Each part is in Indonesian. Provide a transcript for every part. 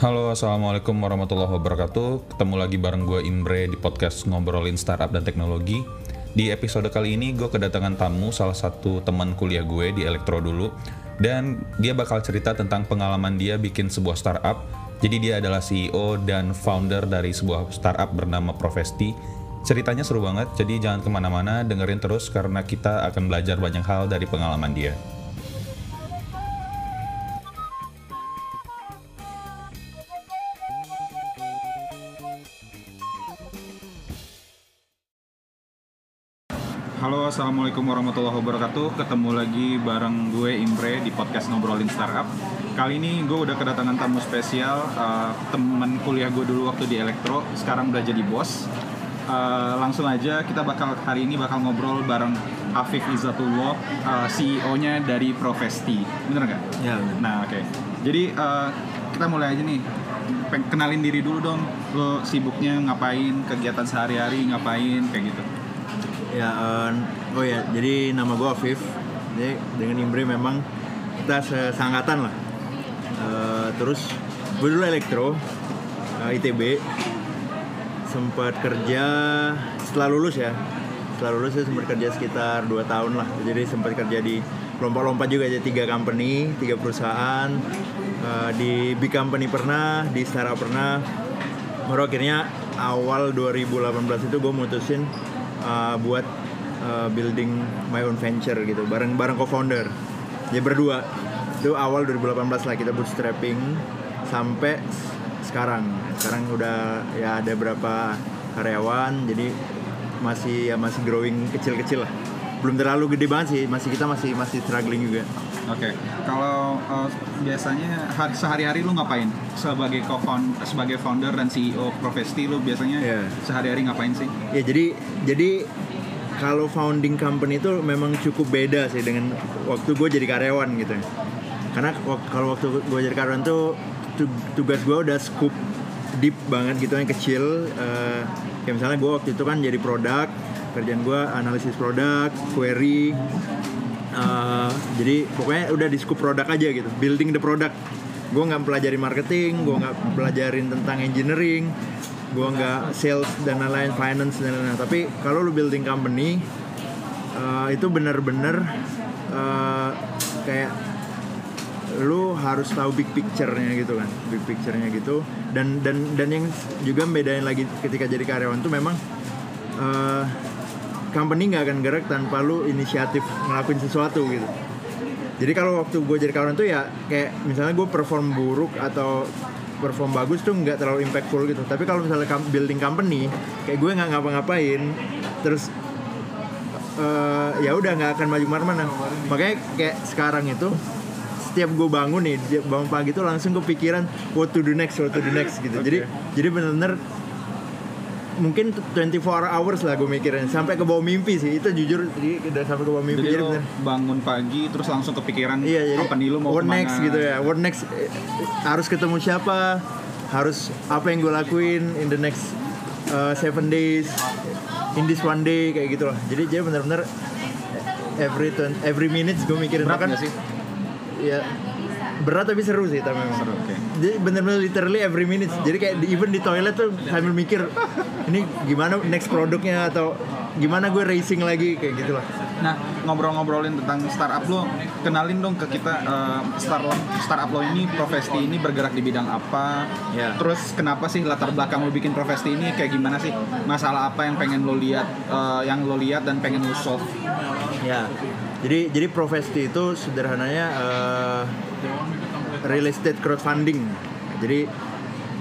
Halo, assalamualaikum warahmatullahi wabarakatuh. Ketemu lagi bareng gue Imbre di podcast ngobrolin startup dan teknologi. Di episode kali ini gue kedatangan tamu salah satu teman kuliah gue di Elektro dulu, dan dia bakal cerita tentang pengalaman dia bikin sebuah startup. Jadi dia adalah CEO dan founder dari sebuah startup bernama Profesti. Ceritanya seru banget, jadi jangan ke mana-mana, dengerin terus karena kita akan belajar banyak hal dari pengalaman dia. Assalamualaikum warahmatullahi wabarakatuh. Ketemu lagi bareng gue Imre di podcast ngobrolin startup. Kali ini gue udah kedatangan tamu spesial, uh, teman kuliah gue dulu waktu di Elektro, sekarang udah jadi bos. Uh, langsung aja kita bakal hari ini bakal ngobrol bareng Afif Izzatullah, uh, CEO-nya dari Profesti. Bener nggak? Ya, bener. Nah, oke. Jadi uh, kita mulai aja nih. Kenalin diri dulu dong. Lo sibuknya ngapain? Kegiatan sehari-hari ngapain? Kayak gitu. ya eh, oh ya jadi nama gue Afif. Jadi dengan Imbre memang kita sesangkatan lah. Eh, terus gue dulu elektro eh, ITB sempat kerja setelah lulus ya. Setelah lulus saya sempat kerja sekitar 2 tahun lah. Jadi sempat kerja di lompat-lompat juga jadi tiga company tiga perusahaan. Eh, di big company pernah di startup pernah. Baru akhirnya awal 2018 itu gue mutusin uh, buat uh, building my own venture gitu bareng bareng co-founder. Ya berdua. Itu awal 2018 lah kita bootstrapping sampai sekarang. Sekarang udah ya ada berapa karyawan jadi masih ya masih growing kecil-kecil lah. Belum terlalu gede banget sih masih kita masih masih struggling juga. Oke, kalau uh, biasanya hari, sehari-hari lu ngapain? Sebagai co-found, sebagai founder dan CEO Profesti lu biasanya Iya. sehari-hari ngapain sih? Ya jadi jadi kalau founding company itu memang cukup beda sih dengan waktu gue jadi karyawan gitu. ya. Karena kalau waktu gue jadi karyawan tuh tu- tugas gue udah scoop deep banget gitu yang kecil. Eh, kayak misalnya gue waktu itu kan jadi produk, kerjaan gue analisis produk, query. Eh, jadi pokoknya udah di scoop produk aja gitu, building the product. Gue nggak pelajari marketing, gue nggak pelajarin tentang engineering, gue nggak sales dan lain-lain, finance dan lain-lain. Tapi kalau lu building company, eh, itu bener-bener eh, kayak lu harus tahu big picture-nya gitu kan, big picture-nya gitu. Dan dan dan yang juga bedain lagi ketika jadi karyawan tuh memang eh, company nggak akan gerak tanpa lu inisiatif ngelakuin sesuatu gitu. Jadi kalau waktu gue jadi karyawan tuh ya kayak misalnya gue perform buruk atau perform bagus tuh nggak terlalu impactful gitu. Tapi kalau misalnya building company, kayak gue nggak ngapa-ngapain, terus eh, ya udah nggak akan maju ke mana-mana. Makanya kayak sekarang itu setiap gue bangun nih bangun pagi tuh langsung kepikiran what to do next, what to do next gitu. Jadi jadi bener-bener mungkin 24 hours lah gue mikirin. Sampai ke bawah mimpi sih. Itu jujur jadi udah sampai ke bawah mimpi Jadi jadi, bener bangun pagi terus langsung kepikiran Iya jadi company lu mau what ke mana? next gitu ya. What next eh, harus ketemu siapa? Harus apa yang gue lakuin in the next uh, seven days in this one day kayak gitu lah jadi dia bener-bener every turn, every minutes gue mikirin Berat Bahkan- nggak sih? ya berat tapi seru sih tapi memang Seru, oke. jadi bener-bener literally every minute. Jadi kayak di, even di toilet tuh sambil mikir ini gimana next produknya atau gimana gue racing lagi? Kayak gitulah Nah, ngobrol-ngobrolin tentang startup lo, kenalin dong ke kita eh, startup startup lo ini Profesti ini bergerak di bidang apa? Ya. Terus kenapa sih latar belakang lo bikin Profesti ini kayak gimana sih? Masalah apa yang pengen lo lihat eh, yang lo lihat dan pengen lo solve? Ya, jadi jadi Profesti itu sederhananya eh, real estate crowdfunding. Jadi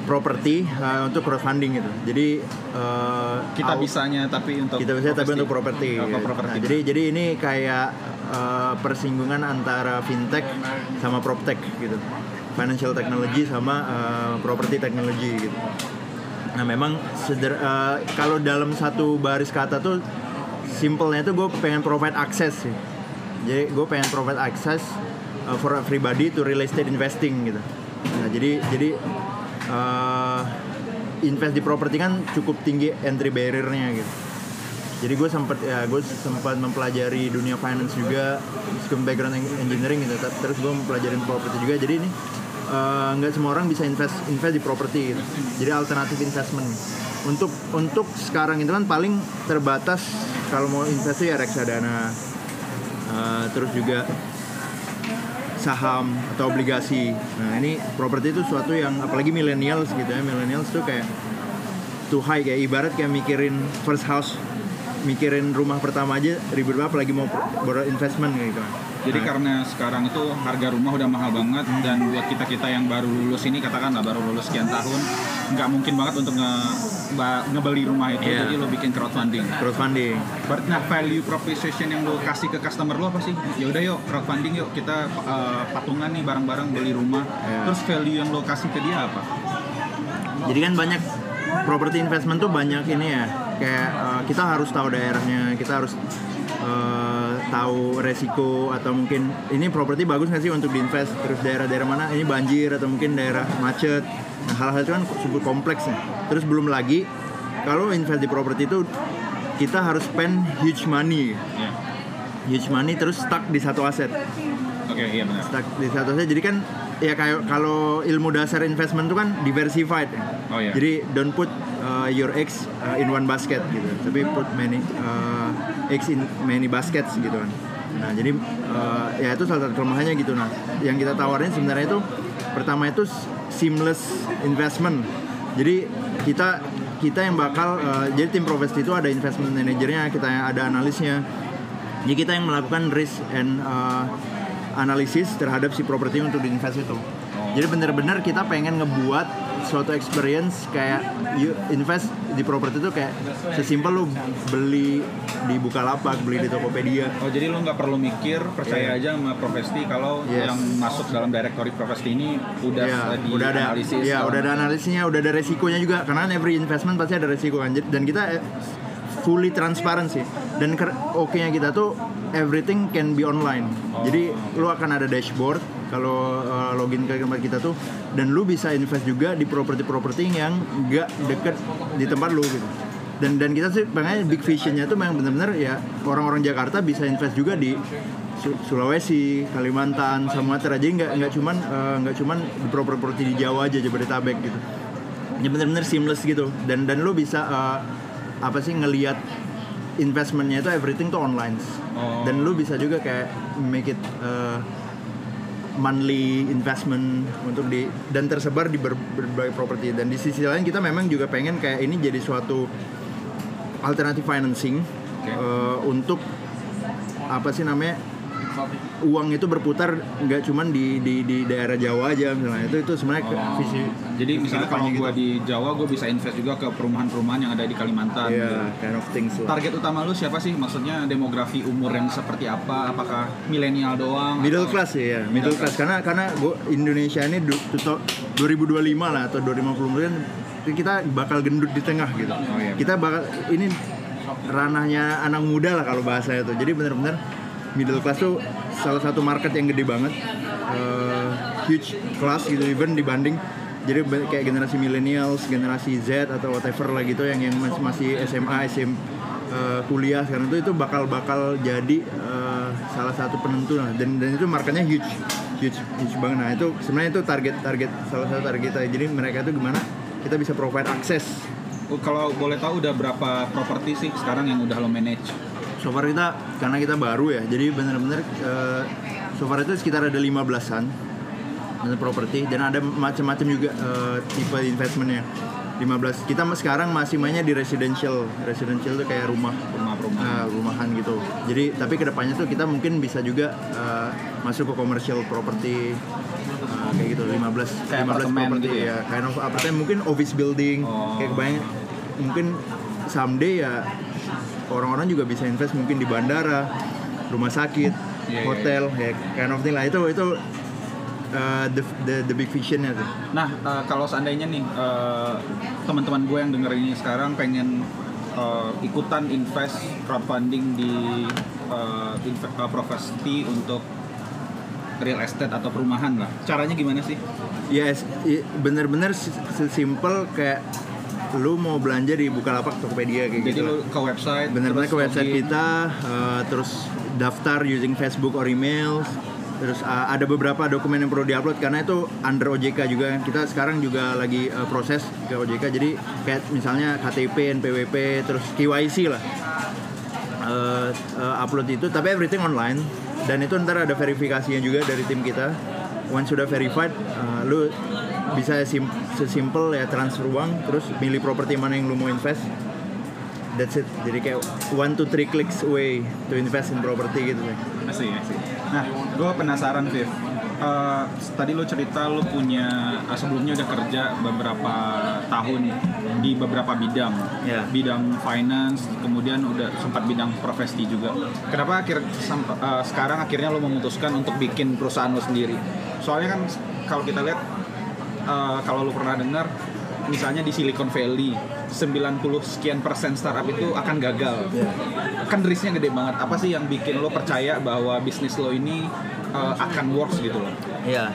properti eh, untuk crowdfunding gitu. Jadi eh, Kita aw- bisanya tapi untuk kita bisa tapi untuk properti. Properti. Nah, jadi jadi ini kayak eh, persinggungan antara fintech sama proptech gitu. Financial technology sama eh, property technology gitu. Nah memang seder, eh, kalau dalam satu baris kata tuh simpelnya tuh gue pengen provide access sih. Jadi gue pengen provide access uh, for everybody to real estate investing gitu. Nah jadi jadi uh, invest di properti kan cukup tinggi entry barrier-nya gitu. Jadi gue sempat ya gue sempat mempelajari dunia finance juga, meskipun background eng- engineering gitu. Terus gue mempelajari properti juga. Jadi ini eh, nggak semua orang bisa invest invest di properti gitu. Jadi alternatif investment. Untuk untuk sekarang itu kan paling terbatas kalau mau invest ya reksadana. eh, terus juga saham atau obligasi. Nah, ini properti itu suatu yang apalagi millennials gitu ya. Millennials tuh kayak too high kayak ibarat kayak mikirin first house mikirin rumah pertama aja ribet banget apalagi mau baru investment gitu Jadi karena sekarang itu harga rumah udah mahal banget dan buat kita kita yang baru lulus ini katakanlah baru lulus sekian tahun nggak mungkin banget untuk nge ngebeli rumah itu Iya. jadi lo bikin crowdfunding. crowdfunding Berarti nah value proposition yang lo kasih ke customer lo apa sih? Ya udah yuk crowdfunding yuk kita uh, patungan nih bareng-bareng beli rumah. Iya. Terus value yang lo kasih ke dia apa? jadi kan banyak property investment tuh banyak ini ya kayak uh, kita harus tahu daerahnya kita harus uh, tahu resiko atau mungkin ini properti bagus nggak sih untuk diinvest? Terus daerah-daerah mana? Ini banjir atau mungkin daerah macet. Nah hal-hal itu kan super kompleks ya terus belum lagi kalau invest di properti itu kita harus spend huge money. Ya. huge money terus stuck di satu aset. Oke, iya benar. stuck di satu aset. Jadi kan ya kayak kalau ilmu dasar investment itu kan diversified. Oh, iya. jadi don't put uh, your eggs uh, in one basket gitu. Tapi put many uh, eggs in many baskets gitu kan. Nah jadi uh, ya itu salah satu kelemahannya gitu. Nah yang kita tawarin sebenarnya itu pertama itu seamless investment. Jadi kita kita yang bakal uh, jadi tim Provesti itu ada investment manajernya kita yang ada analisnya jadi kita yang melakukan risk and uh, analisis terhadap si properti untuk diinvest itu. Jadi benar-benar kita pengen ngebuat suatu experience kayak you invest di properti itu kayak sesimpel lu beli di Bukalapak, beli di Tokopedia. Oh jadi lo nggak perlu mikir, percaya Iya. aja sama Profesti kalau Yes. yang masuk dalam directory Profesti ini udah Ya, di udah ada, analisis. ya segala udah ada analisisnya, udah ada resikonya juga. Karena every investment pasti ada resiko kan. Dan kita eh, fully transparent sih. Dan oke-nya kita tuh everything can be online. Jadi lu akan ada dashboard kalau uh, login ke tempat kita tuh dan lu bisa invest juga di properti-properti yang nggak deket di tempat lu gitu. Dan dan kita sih pengen big visionnya tuh memang benar-benar ya orang-orang Jakarta bisa invest juga di Su- Sulawesi, Kalimantan, Sumatera. Jadi nggak nggak cuman eh, nggak cuman di properti di Jawa aja Jabodetabek gitu. Ya bener-bener seamless gitu. Dan dan lu bisa eh, apa sih ngelihat investmentnya itu everything tuh online. Oh. Dan lu bisa juga kayak make it eh, monthly investment untuk di dan tersebar di ber- berbagai properti dan di sisi lain kita memang juga pengen kayak ini jadi suatu alternatif financing Oke. eh, untuk apa sih namanya uang itu berputar nggak cuman di, di di daerah Jawa aja misalnya itu itu sebenarnya Oh. visi Jadi misalnya kalau ke depannya gue gitu. di Jawa, gue bisa invest juga ke perumahan-perumahan yang ada di Kalimantan. Iya, gitu. kind of things lah. Target utama lu siapa sih? Maksudnya demografi umur yang seperti apa? Apakah milenial doang? middle atau- class ya, middle, Middle class. karena karena gua Indonesia ini du, tuto- 2025 lah atau 2050 kan kita bakal gendut di tengah gitu. Oh, iya. Kita bakal ini ranahnya anak muda lah kalau bahasa itu. Jadi benar-benar middle class tuh salah satu market yang gede banget, Eh, huge class gitu even dibanding jadi kayak generasi millennials, generasi Z atau whatever lah gitu yang yang masih, masih SMA, SM eh, kuliah sekarang itu itu bakal bakal jadi eh, salah satu penentu lah. Dan dan itu marketnya huge huge huge banget. Nah itu sebenarnya itu target target salah satu target kita jadi mereka itu gimana? Kita bisa provide akses Oh, Kalau boleh tahu udah berapa properti sih sekarang yang udah lo manage? So far kita karena kita baru ya jadi benar-benar eh, so far itu sekitar ada 15-an untuk properti dan ada macam-macam juga eh, tipe investmentnya 15 kita mas- sekarang masih mainnya di residential residential tuh kayak rumah Rumah-rumah. Nah, rumahan gitu. Jadi tapi ke depannya tuh kita mungkin bisa juga uh, masuk ke commercial property uh, kayak gitu 15 Kayak 15 apartemen property gitu ya? ya. Kind of apartemen mungkin office building Oh. kayak kebayang mungkin someday ya orang-orang juga bisa invest mungkin di bandara, rumah sakit, Iya, iya, hotel ya kind of thing lah itu itu uh, the, the the big visionnya tuh. Nah, eh, kalau seandainya nih eh, teman-teman gue yang denger ini sekarang pengen eh, ikutan invest crowdfunding di eh, inve- eh, Profesti untuk real estate atau perumahan lah. Caranya gimana sih? Yes, bener-bener s- sesimpel kayak lu mau belanja di Bukalapak Tokopedia kayak Jadi gitu. lah. lu ke website, Bener-bener terus ke website login. kita, uh, terus daftar using Facebook or email, terus uh, ada beberapa dokumen yang perlu diupload karena itu under OJK juga kita sekarang juga lagi uh, proses ke OJK jadi kayak misalnya KTP NPWP terus KYC lah uh, uh, upload itu tapi everything online dan itu ntar ada verifikasinya juga dari tim kita once sudah verified uh, lu bisa sim sesimpel ya transfer uang terus milih properti mana yang lu mau invest that's it jadi kayak one to three clicks away to invest in property gitu sih. Nah, gue penasaran, Viv. Eh, tadi lo cerita lo punya eh, sebelumnya udah kerja beberapa tahun di beberapa bidang, Ya. bidang finance, kemudian udah sempat bidang profesi juga. Kenapa akhir eh, sekarang akhirnya lo memutuskan untuk bikin perusahaan lo sendiri? Soalnya kan kalau kita lihat, eh, kalau lo pernah dengar, misalnya di Silicon Valley, 90 sekian persen startup itu akan gagal kan risknya gede banget. Apa sih yang bikin lo percaya bahwa bisnis lo ini uh, akan works gitu loh? Iya.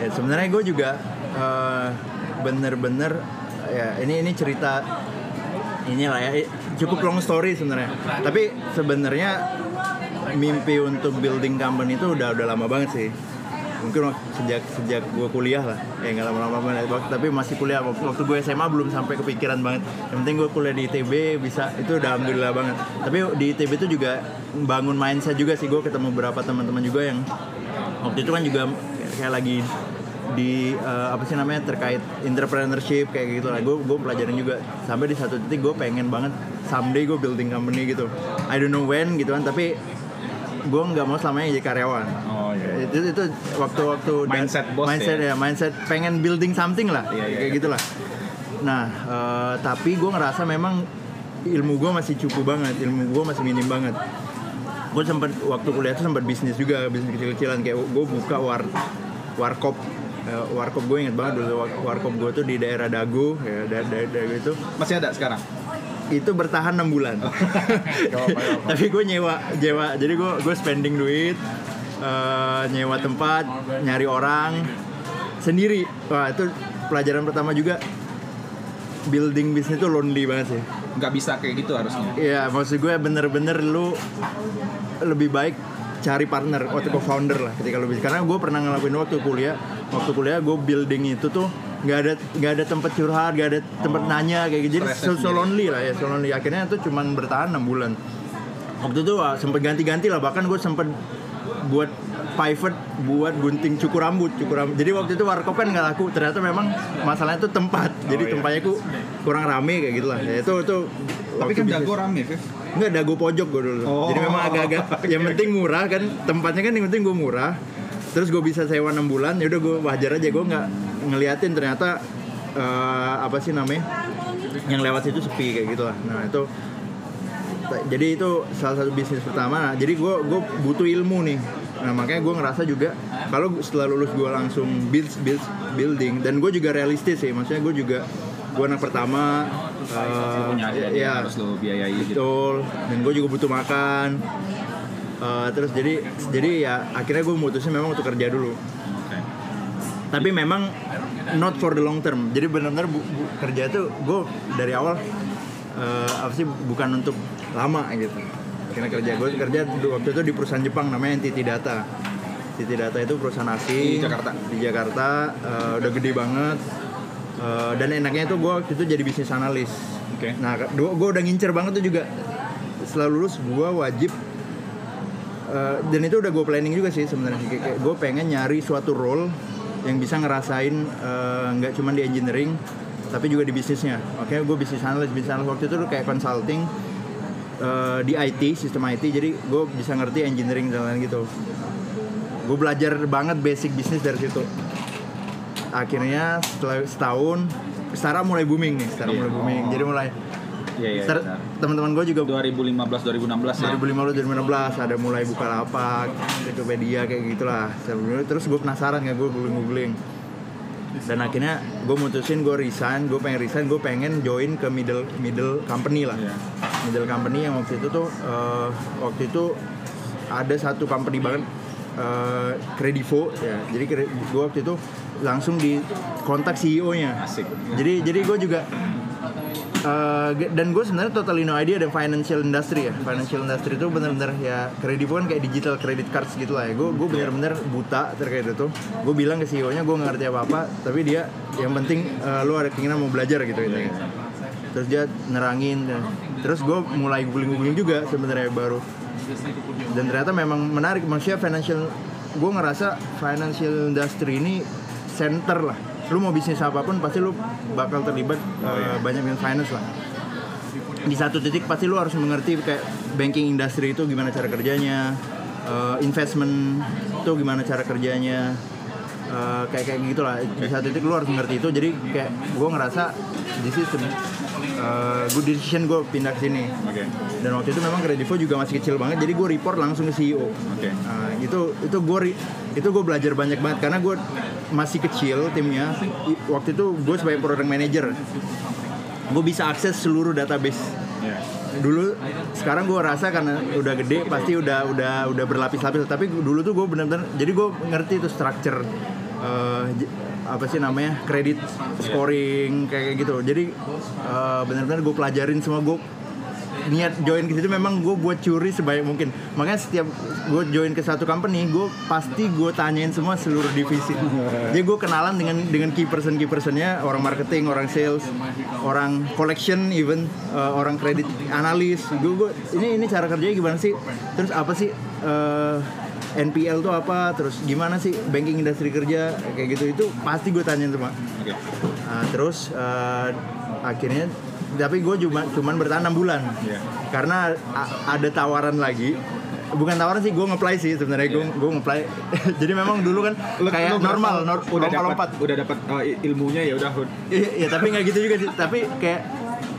Ya, sebenarnya gue juga eh, bener-bener ya ini ini cerita inilah ya cukup long story sebenarnya. Tapi sebenarnya mimpi untuk building company itu udah udah lama banget sih. Mungkin sejak sejak gue kuliah lah, ya nggak lama-lama banget. Tapi masih kuliah. Waktu gue SMA belum sampai kepikiran banget. Yang penting gue kuliah di ITB bisa itu udah alhamdulillah banget. Tapi di ITB itu juga bangun mindset juga sih. Gue ketemu beberapa teman-teman juga yang waktu itu kan juga kayak lagi di eh, apa sih namanya terkait entrepreneurship kayak gitu lah gue gue pelajarin juga sampai di satu titik gue pengen banget someday gue building company gitu I don't know when gitu kan tapi gue nggak mau selamanya jadi karyawan itu itu waktu-waktu Mindset bos mindset ya? ya mindset pengen building something lah Iya, iya, kayak iya. gitulah nah eh, tapi gue ngerasa memang ilmu gue masih cukup banget ilmu gue masih minim banget gue sempat waktu kuliah tuh sempat bisnis juga bisnis kecil-kecilan kayak gue buka war warkop Eh, warkop gue inget banget dulu war- warkop gue tuh di daerah Dago ya da da Dago itu Masih ada sekarang? itu bertahan enam bulan apa-apa. tapi gue nyewa nyewa jadi gue gue spending duit eh, nyewa tempat nyari orang sendiri wah itu pelajaran pertama juga building bisnis itu lonely banget sih Nggak bisa kayak gitu harusnya. Iya, maksud gue bener-bener lu lebih baik cari partner atau co-founder lah ketika lu bisa. Karena gue pernah ngelakuin waktu kuliah, waktu kuliah gue building itu tuh nggak ada nggak ada tempat curhat, nggak ada tempat Oh. nanya kayak gitu. Jadi so, so lonely lah ya, so lonely. Akhirnya tuh cuman bertahan 6 bulan. Waktu itu wah, sempet ganti-ganti lah, bahkan gue sempet buat pivot buat gunting cukur rambut, cukur rambut. Jadi waktu itu warkop kan nggak laku. Ternyata memang masalahnya tuh tempat. Jadi iya. tempatnya ku kurang rame kayak gitu lah. Ya, itu itu Tapi kan dago rame, Viv. Enggak dago pojok gue dulu. Oh. Jadi memang agak-agak yang penting murah kan tempatnya kan yang penting gue murah. Terus gue bisa sewa 6 bulan ya udah gue wajar aja gue nggak ngeliatin ternyata eh, apa sih namanya yang lewat situ sepi kayak gitu lah. Nah itu jadi itu salah satu bisnis pertama. Nah, jadi gue gue butuh ilmu nih. Nah makanya gue ngerasa juga kalau setelah lulus gue langsung build build building dan gue juga realistis sih. Maksudnya gue juga gue anak pertama. Punya yang ya, harus lo biayai gitu. betul dan gue juga butuh makan Eh, terus jadi jadi ya akhirnya gue mutusin memang untuk kerja dulu tapi memang not for the long term jadi benar-benar kerja itu gue dari awal eh, apa sih bukan untuk lama gitu karena kerja gue kerja waktu itu di perusahaan Jepang namanya Entity Data Entity Data itu perusahaan asing Di Jakarta? di Jakarta eh, udah gede banget Eh, dan enaknya itu gue waktu itu jadi bisnis analis Oke. Nah, gue udah ngincer banget tuh juga. Setelah lulus gue wajib eh, dan itu udah gue planning juga sih sebenarnya. Kayak, gue pengen nyari suatu role yang bisa ngerasain nggak cuma di engineering tapi juga di bisnisnya. Oke, gue bisnis analis, bisnis analis waktu itu tuh kayak consulting eh, di IT, sistem IT. Jadi gue bisa ngerti engineering dan lain gitu. Gue belajar banget basic bisnis dari situ. Akhirnya setelah setahun, startup mulai booming nih, startup Iya. mulai booming. Jadi mulai Iya, iya. Teman-teman gue juga 2015 2016 ya. 2015 2016 ada mulai buka lapak Tokopedia kayak gitulah terus gue penasaran kan gue googling googling dan akhirnya gue mutusin gue resign gue pengen resign gue pengen join ke middle middle company lah Iya. Middle company yang waktu itu tuh eh, waktu itu ada satu company banget eh, Kredivo ya. Jadi gue waktu itu langsung di kontak CEO nya Asik. jadi jadi gue juga ge- dan gue sebenarnya totally no idea dan financial industry ya. Financial industry itu benar-benar ya kredivo kan kayak digital credit cards gitu lah ya. Gue gue benar-benar buta terkait itu. Gue bilang ke CEO nya gue nggak ngerti apa apa tapi dia yang penting eh, lu ada keinginan mau belajar gitu gitu. Terus dia nerangin ya. Terus gue mulai googling googling juga sebenarnya baru. Dan ternyata memang menarik maksudnya financial gue ngerasa financial industry ini center lah. Lu mau bisnis apa pun pasti lu bakal terlibat uh, banyak yang finance lah. Di satu titik pasti lu harus mengerti kayak banking industry itu gimana cara kerjanya uh, investment itu gimana cara kerjanya uh, kayak kayak gitulah di satu titik lu harus mengerti itu. Jadi kayak gue ngerasa is a, uh, good decision gue pindah ke sini Oke. dan waktu itu memang Kredivo juga masih kecil banget jadi gue report langsung ke CEO Oke. Nah, itu itu gue itu gue belajar banyak banget karena gue masih kecil timnya waktu itu gue sebagai product manager gue bisa akses seluruh database Ya. dulu sekarang gue rasa karena udah gede pasti udah udah udah berlapis-lapis tapi dulu tuh gue benar-benar jadi gue ngerti itu structure j- apa sih namanya? Kredit scoring kayak gitu. Jadi eh, benar-benar gue pelajarin semua. Gue niat join ke situ memang gue buat curi sebanyak mungkin. Makanya setiap gue join ke satu company gue pasti gue tanyain semua seluruh divisi. Jadi gue kenalan dengan dengan key person key personnya orang marketing orang sales orang collection even uh, orang kredit analis. Gue gue ini ini cara kerjanya gimana sih? Terus apa sih uh, NPL tuh apa terus gimana sih banking industri kerja kayak gitu itu pasti gue tanyain semua Oke. Nah, terus eh, akhirnya tapi gue cuma cuman bertahan 6 bulan Iya. karena ada tawaran lagi bukan tawaran sih gue ngeplay sih sebenarnya gue gue ngeplay jadi memang dulu kan kayak normal nor- udah lompat-lompat dapat udah dapat uh, ilmunya ya udah Iya, iya, tapi nggak gitu juga sih. Tapi kayak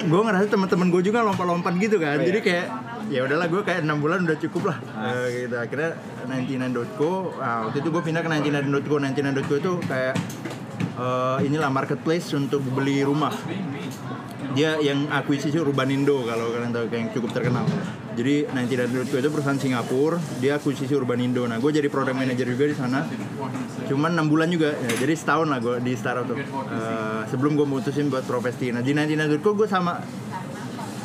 gue ngerasa teman-teman gue juga lompat-lompat gitu kan. Oh. Jadi kayak ya udahlah gue kayak enam bulan udah cukup lah. Eh, gitu. Akhirnya 99.co. Nah, waktu itu gue pindah ke 99.co. 99.co itu kayak eh, inilah marketplace untuk beli rumah. Dia yang akuisisi Urbanindo kalau kalian tahu kayak yang cukup terkenal. Jadi 99.co itu perusahaan Singapura, dia akuisisi Urbanindo. Nah, gue jadi product manager juga di sana. Cuman 6 bulan juga, ya, jadi setahun lah gue di startup tuh. Eh, sebelum gue mutusin buat profesi. Nah, di 99.co gue sama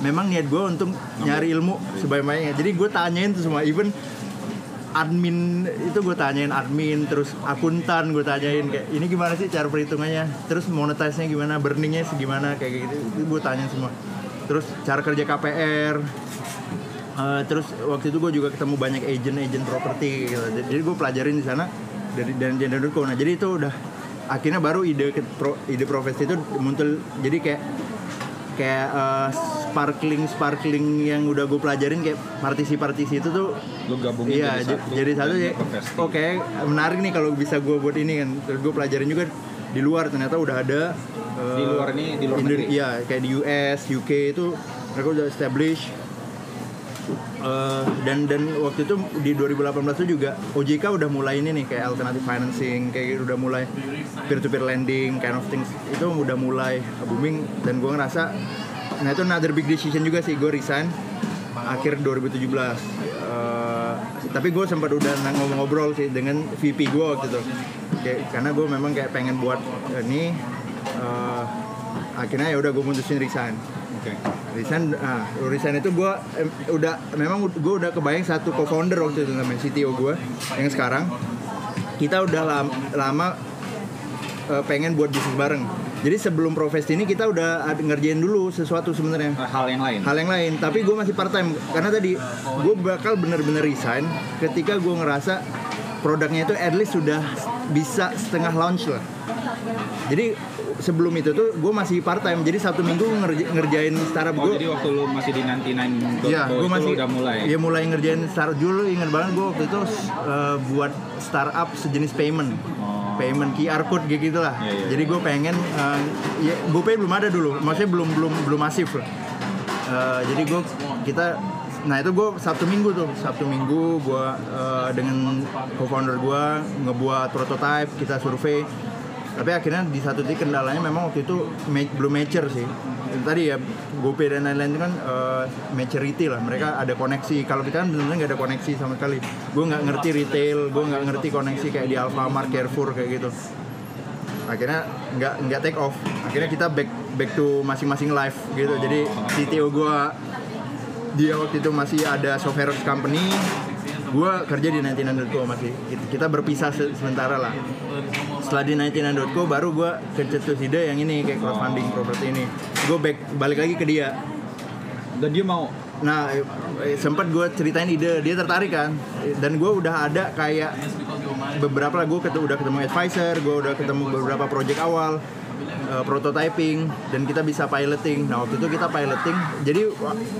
memang niat gue untuk nyari ilmu sebanyak-banyaknya. Jadi gue tanyain tuh semua, even admin itu gue tanyain admin terus akuntan gue tanyain kayak ini gimana sih cara perhitungannya? Terus monetize-nya gimana? Burningnya segimana? Kayak gitu. Itu gue tanyain semua. Terus cara kerja KPR Eh, terus waktu itu gue juga ketemu banyak agent-agent properti gitu. Jadi gue pelajarin di sana dari dan gender.co. Nah, jadi itu udah akhirnya baru ide ide profesi itu muncul. Jadi kayak kayak eh, sparkling sparkling yang udah gue pelajarin kayak partisi-partisi itu tuh lu gabungin iya jadi satu jadi satu ya. oke menarik nih kalau bisa gue buat ini kan. Terus gue pelajarin juga di luar ternyata udah ada Di luar ini, di luar negeri? iya kayak di US UK itu mereka udah establish Eh, dan dan waktu itu di 2018 itu juga OJK udah mulai ini nih kayak alternative financing kayak gitu, udah mulai peer to peer lending kind of things. Itu udah mulai booming dan gue ngerasa nah itu another big decision juga sih gue resign akhir 2017 Eh, tapi gue sempat udah ngobrol-ngobrol sih dengan VP gue waktu itu. Kayak- karena gue memang kayak pengen buat ini eh, akhirnya ya udah gue mutusin resign Oke. resign ah resign itu gue udah memang gue udah kebayang satu co-founder waktu itu namanya CTO gue yang sekarang. Kita udah lam- lama eh, pengen buat bisnis bareng. Jadi sebelum profesi ini kita udah ngerjain dulu sesuatu sebenarnya. Uh, hal yang lain. Hal yang lain tapi gue masih part time karena tadi gue bakal bener-bener resign ketika gue ngerasa produknya itu at least sudah bisa setengah launch lah. Jadi sebelum itu tuh gue masih part time jadi satu minggu ngerja- ngerjain startup oh gue jadi waktu lu masih di nanti nine Iya, gue masih udah mulai Iya mulai ngerjain startup dulu ingat banget gue waktu itu uh, buat startup sejenis payment. Oh. Payment QR code gitu gitu lah. Iya, iya. Jadi gue pengen uh, ya GoPay belum ada dulu. Maksudnya belum belum belum masif lah. Uh, jadi gue kita Nah itu gue Sabtu Minggu tuh Sabtu Minggu gue uh, dengan co-founder gue ngebuat prototype kita survei tapi akhirnya di satu titik kendalanya memang waktu itu ma- belum mature sih. Tadi ya GoPay dan lain-lain itu kan uh, maturity lah. Mereka ada koneksi. Kalau kita kan benar-benar nggak ada koneksi sama sekali. Gue nggak ngerti retail gue nggak ngerti koneksi kayak di Alfamart Carrefour kayak gitu. Akhirnya nggak nggak take off. Akhirnya kita back back to masing-masing live gitu. Jadi CTO gue dia waktu itu masih ada software company gue kerja di 99.co masih. Kita berpisah se- sementara lah. Setelah di 99.co baru gue kecetus ide yang ini kayak crowdfunding properti ini. Gue back balik lagi ke dia. Dan dia mau? Nah eh, eh, sempat gue ceritain ide dia tertarik kan? Dan gue udah ada kayak beberapa lah. Gue udah ketemu advisor gue udah ketemu beberapa project awal eh, prototyping dan kita bisa piloting. Nah waktu itu kita piloting. Jadi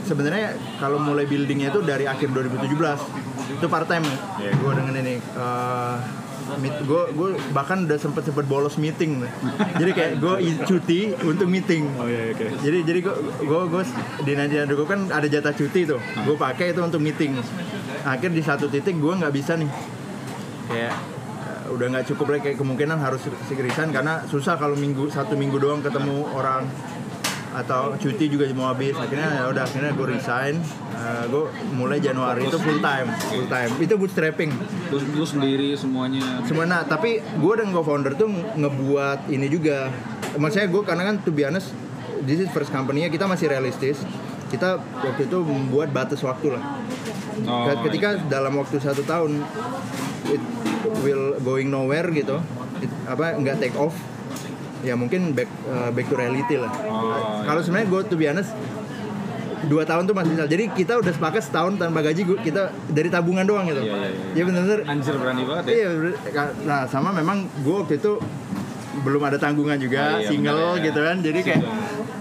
sebenarnya kalau mulai buildingnya itu dari akhir 2017 itu part time ya gue dengan ini. Eh, meet, gue gue bahkan udah sempet sempet bolos meeting. Jadi kayak gue cuti untuk meeting. Oh iya oke. jadi jadi gue gue gue di Nadia gue kan ada jatah cuti tuh. Gue pakai itu untuk meeting. Akhir di satu titik gue nggak bisa nih. Kayak eh, udah nggak cukup lagi kayak kemungkinan harus resign karena susah kalau minggu satu minggu doang ketemu orang. Atau cuti juga mau habis akhirnya ya udah akhirnya gue resign. Eh, gue mulai Januari itu full time full time. Itu bootstrapping. Lu, lu sendiri semuanya. semua nah tapi gue dan co-founder tuh ngebuat ini juga. Maksudnya gue karena kan to be honest this is first company kita masih realistis. Kita waktu itu membuat batas waktu lah. Oh, ketika dalam waktu satu tahun it will going nowhere gitu it- apa nggak take off ya mungkin back uh, back to reality lah Oh, kalau sebenarnya gue to be honest dua tahun tuh masih bisa jadi kita udah sepakat setahun tanpa gaji gua- kita dari tabungan doang gitu Iya, iya, iya. ya benar-benar Anjir berani banget ya. Iya, nah sama memang gue waktu itu belum ada tanggungan juga, Oh, iya, single benar ya. gitu kan, jadi kayak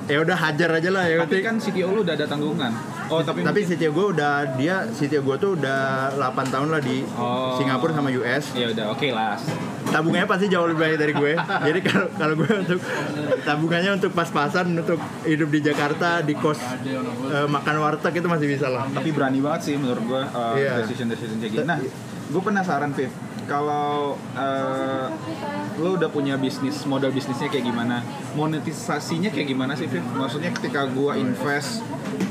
ya udah hajar aja lah ya. Tapi kan CTO lu udah ada tanggungan. Oh tapi tapi CTO gue udah dia CTO gue tuh udah 8 tahun lah di Oh. Singapura sama US. ya udah oke lah. Tabungannya pasti jauh lebih baik dari gue. jadi kalau kalau gue untuk tabungannya untuk pas-pasan untuk hidup di Jakarta di kos eh, makan warteg itu masih bisa lah. Tapi berani banget sih menurut gua uh, Iya. decision decision kayak gitu. Nah, gue penasaran Viv, kalau uh, lo udah punya bisnis, modal bisnisnya kayak gimana? Monetisasinya kayak gimana sih Viv? Maksudnya ketika gua invest,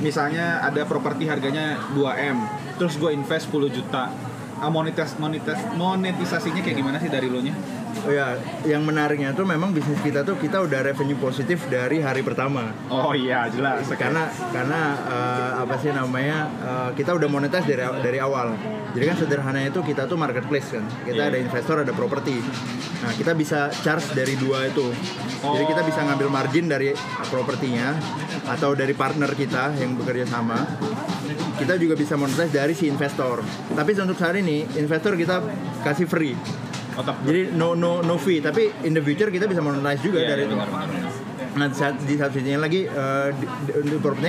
misalnya ada properti harganya 2 m, terus gua invest 10 juta, uh, monetis monetis monetisasinya kayak gimana sih dari lo nya? Oh ya, yang menariknya tuh memang bisnis kita tuh kita udah revenue positif dari hari pertama. Oh iya jelas. karena karena eh, apa sih namanya eh, kita udah monetize dari dari awal. Jadi kan sederhananya itu kita tuh marketplace kan. Kita Iya. ada investor ada properti. Nah kita bisa charge dari dua itu. Jadi kita bisa ngambil margin dari propertinya atau dari partner kita yang bekerja sama. Kita juga bisa monetize dari si investor. Tapi untuk saat ini investor kita kasih free Otak jadi no no no fee tapi in the future kita bisa monetize juga Iya, dari iya, itu benar, benar, benar. Nah, di saat, di satu sisinya lagi eh, di-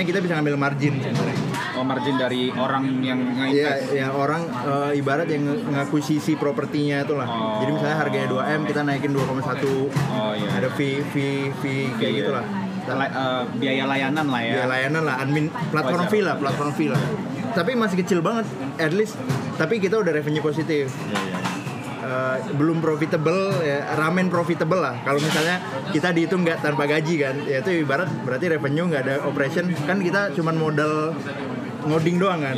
kita bisa ngambil margin sebenarnya. Oh margin dari orang yang Iya, nge-invest. ya orang eh, ibarat yang nge- ngakuisisi propertinya itu lah. Oh. Jadi misalnya harganya 2M kita naikin 2,1. Oh iya. Ada fee fee fee kayak Iya, gitu iya. lah. La- uh, biaya layanan lah ya. Ya layanan lah, admin platform fee lah, platform fee lah. Tapi masih kecil banget, at least. Tapi kita udah revenue positif. Iya, Eh, belum profitable ya ramen profitable lah. Kalau misalnya kita dihitung nggak tanpa gaji kan ya itu ibarat berarti revenue nggak ada operation. Kan kita cuman modal ngoding doang kan.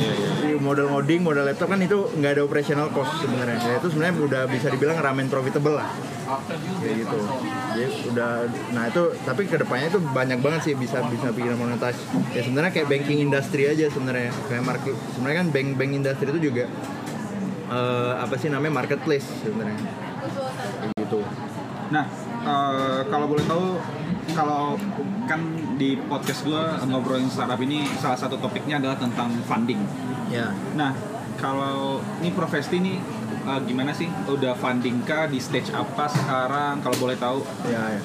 Modal ngoding modal laptop kan itu nggak ada operational cost sebenarnya. Ya itu sebenarnya udah bisa dibilang ramen profitable lah. Kayak gitu. Jadi udah nah itu tapi ke depannya itu banyak banget sih bisa bisa bikin monetize. Ya sebenarnya kayak banking industry aja sebenarnya. Kayak market sebenarnya kan bank bank industry itu juga eh, apa sih namanya marketplace sebenarnya gitu Nah, eh, kalau boleh tahu, kalau kan di podcast gue ngobrolin startup ini salah satu topiknya adalah tentang funding. ya Nah, kalau ini Profesti ini eh, gimana sih? Udah funding kah? Di stage apa sekarang? Kalau boleh tahu? ya, ya.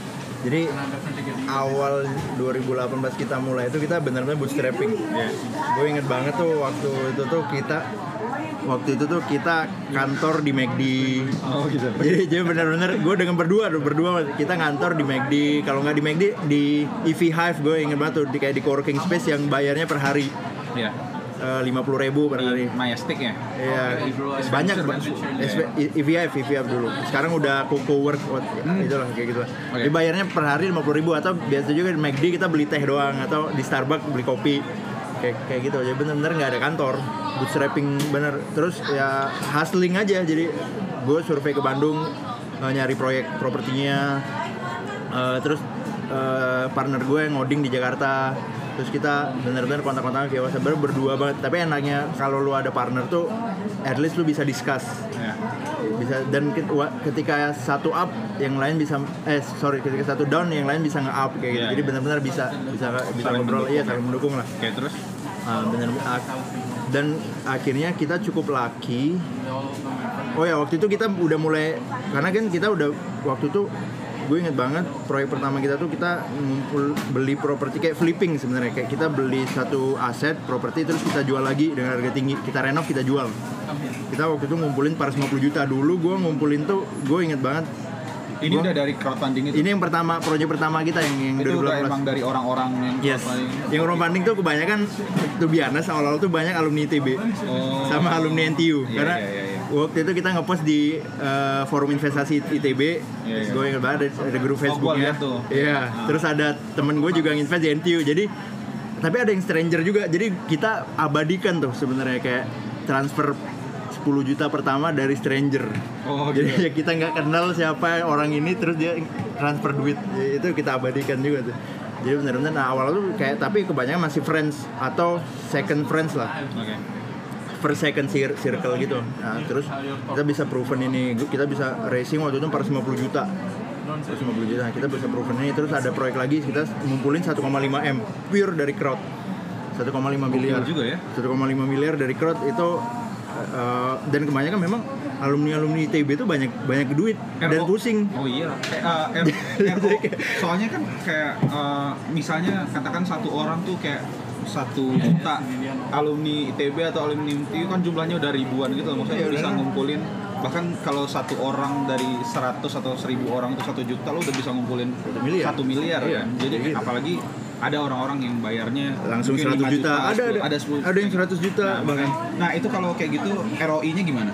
jadi awal 2018 kita mulai itu kita benar-benar bootstrapping gue inget banget tuh waktu itu tuh kita waktu itu tuh kita kantor di McD Oh gitu. jadi jadi benar-benar gue dengan berdua tuh berdua kita ngantor di McD kalau nggak di McD di EV Hive gue inget banget tuh di kayak di coworking space yang bayarnya per hari Ya. lima puluh ribu per hari Majestic ya. Iya, banyak ba- SP EVF, EVF dulu. Sekarang udah Coco Work, itu lah kayak gitu lah. Oke. Dibayarnya per hari 50 ribu atau biasa juga di McD kita beli teh doang atau di Starbucks beli kopi. Kayak kayak gitu. Jadi bener-bener nggak ada kantor. Bootstrapping bener. Terus ya hustling aja. Jadi gue survei ke Bandung eh, nyari proyek propertinya. Eh, terus eh, partner gue ngoding di Jakarta terus kita bener-bener kontak-kontak via WhatsApp baru berdua banget. Tapi enaknya kalau lu ada partner tuh at least lu bisa discuss. Ya. bisa dan ketika satu up yang lain bisa eh sorry ketika satu down yang lain bisa nge-up kayak gitu. Iya, jadi iya. benar-benar bisa bisa bisa Saling ngobrol. iya ya. saling mendukung lah. Oke, terus? Ah, bener ah, dan akhirnya kita cukup laki oh ya waktu itu kita udah mulai karena kan kita udah waktu itu gue inget banget proyek pertama kita tuh kita ngumpul beli properti kayak flipping sebenarnya kayak kita beli satu aset properti terus kita jual lagi dengan harga tinggi kita renov kita jual kita waktu itu ngumpulin 450 juta dulu gue ngumpulin tuh gue inget banget ini Gua- udah dari crowdfunding itu. ini yang pertama proyek pertama kita yang yang itu udah 2018 emang dari orang-orang yang Yes. crowdfunding. Yang crowdfunding tuh kebanyakan tuh biasa awal-awal tuh banyak alumni ITB Oh. sama alumni NTU Iya, karena iya, iya, iya. Waktu itu kita ngepost di eh, forum investasi ITB. Iya, iya. Gue ingat banget ada, ada grup Oh, Facebooknya. tuh. Iya. Terus ada temen gue juga yang invest di NTU. Jadi tapi ada yang stranger juga. Jadi kita abadikan tuh sebenarnya kayak transfer 10 juta pertama dari stranger. Oh, Jadi gitu. ya kita nggak kenal siapa orang ini terus dia transfer duit itu kita abadikan juga tuh. Jadi benar-benar nah awal tuh kayak tapi kebanyakan masih friends atau second friends lah Oke. First second cir- circle gitu. Nah, terus kita bisa proven ini, kita bisa racing waktu itu 450 juta. 450 juta, kita bisa proven ini. Terus ada proyek lagi, kita ngumpulin 1,5 m pure dari crowd. 1,5 miliar. juga ya. 1,5 miliar dari crowd itu eh, dan kebanyakan memang alumni alumni ITB itu banyak banyak duit dan RO. pusing. Oh iya. Eh, eh, RO. Soalnya kan kayak eh, misalnya katakan satu orang tuh kayak satu juta alumni ITB atau alumni MTU kan jumlahnya udah ribuan gitu loh. Maksudnya Iya, bisa ngumpulin bahkan kalau satu orang dari 100 atau 1000 orang itu satu juta lo udah bisa ngumpulin Satu miliar. Iya, kan. Jadi gitu. apalagi ada orang-orang yang bayarnya Langsung mungkin 100 5 juta. Ada, ada. ada 10 Ada yang 100 juta Nah, bahkan. Nah itu kalau kayak gitu ROI-nya gimana?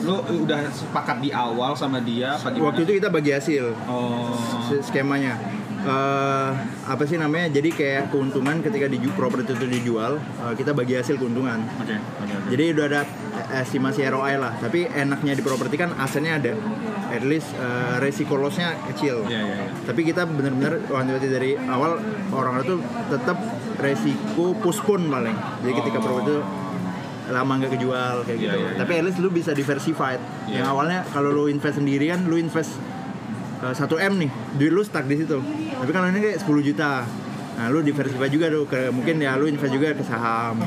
Lo udah sepakat di awal sama dia apa gimana? Waktu itu kita bagi hasil. Oh. skemanya Eh, apa sih namanya jadi kayak keuntungan ketika di properti itu dijual eh, kita bagi hasil keuntungan Oke, oke, oke. jadi udah ada estimasi ROI lah tapi enaknya di properti kan asetnya ada at least eh, resiko lossnya kecil Iya, iya, iya. tapi kita benar-benar wanti dari awal orang itu tetap resiko postpone paling jadi ketika Oh. properti itu lama nggak kejual kayak Iya, gitu iya, iya. tapi at least lu bisa diversified Iya. yang awalnya kalau lu invest sendiri kan lu invest uh, 1 m nih. Duit lu stuck di situ. Tapi kalau ini kayak 10 juta. Nah lu diversify juga tuh ke mungkin ya lu invest juga ke saham.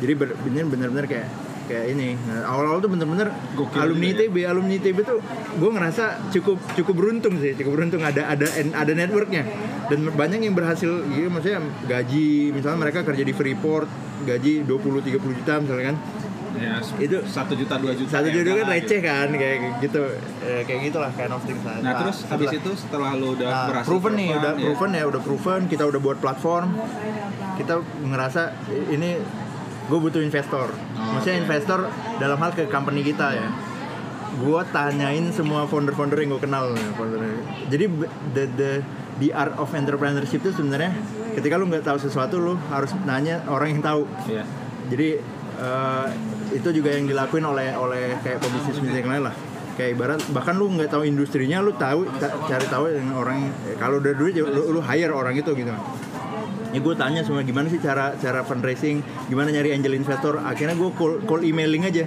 Jadi bener-bener kayak kayak ini. Nah, awal-awal tuh bener-bener Gokil alumni juga ya. ITB alumni ITB tuh gue ngerasa cukup cukup beruntung sih cukup beruntung. Ada ada ada networknya. Dan banyak yang berhasil. Gitu maksudnya gaji misalnya mereka kerja di Freeport gaji 20-30 juta misalnya kan Ya, Itu- satu juta dua juta. satu ya juta kan receh kan kayak gitu Eh, kayak gitulah kind of things lah. Nah, terus habis setelah- itu setelah lo udah Nah, berhasil proven nih, udah ya. proven ya, udah proven. Kita udah buat platform. Kita ngerasa ini gue butuh investor. Maksudnya oke. investor dalam hal ke company kita ya. Gue tanyain semua founder-founder yang gue kenal. ya, founder. Jadi the, the the art of entrepreneurship itu sebenarnya ketika lu nggak tahu sesuatu lu harus nanya orang yang tahu. Iya. Jadi eh, itu juga yang dilakuin oleh oleh kayak pebisnis bisnis yang lain lah. Kayak ibarat bahkan lu nggak tahu industrinya lu tahu ta- cari tahu yang orang eh, kalau udah duit ya lu, lu hire orang itu gitu. Ya gue tanya semua gimana sih cara cara fundraising, gimana nyari angel investor. Akhirnya gue call, call emailing aja.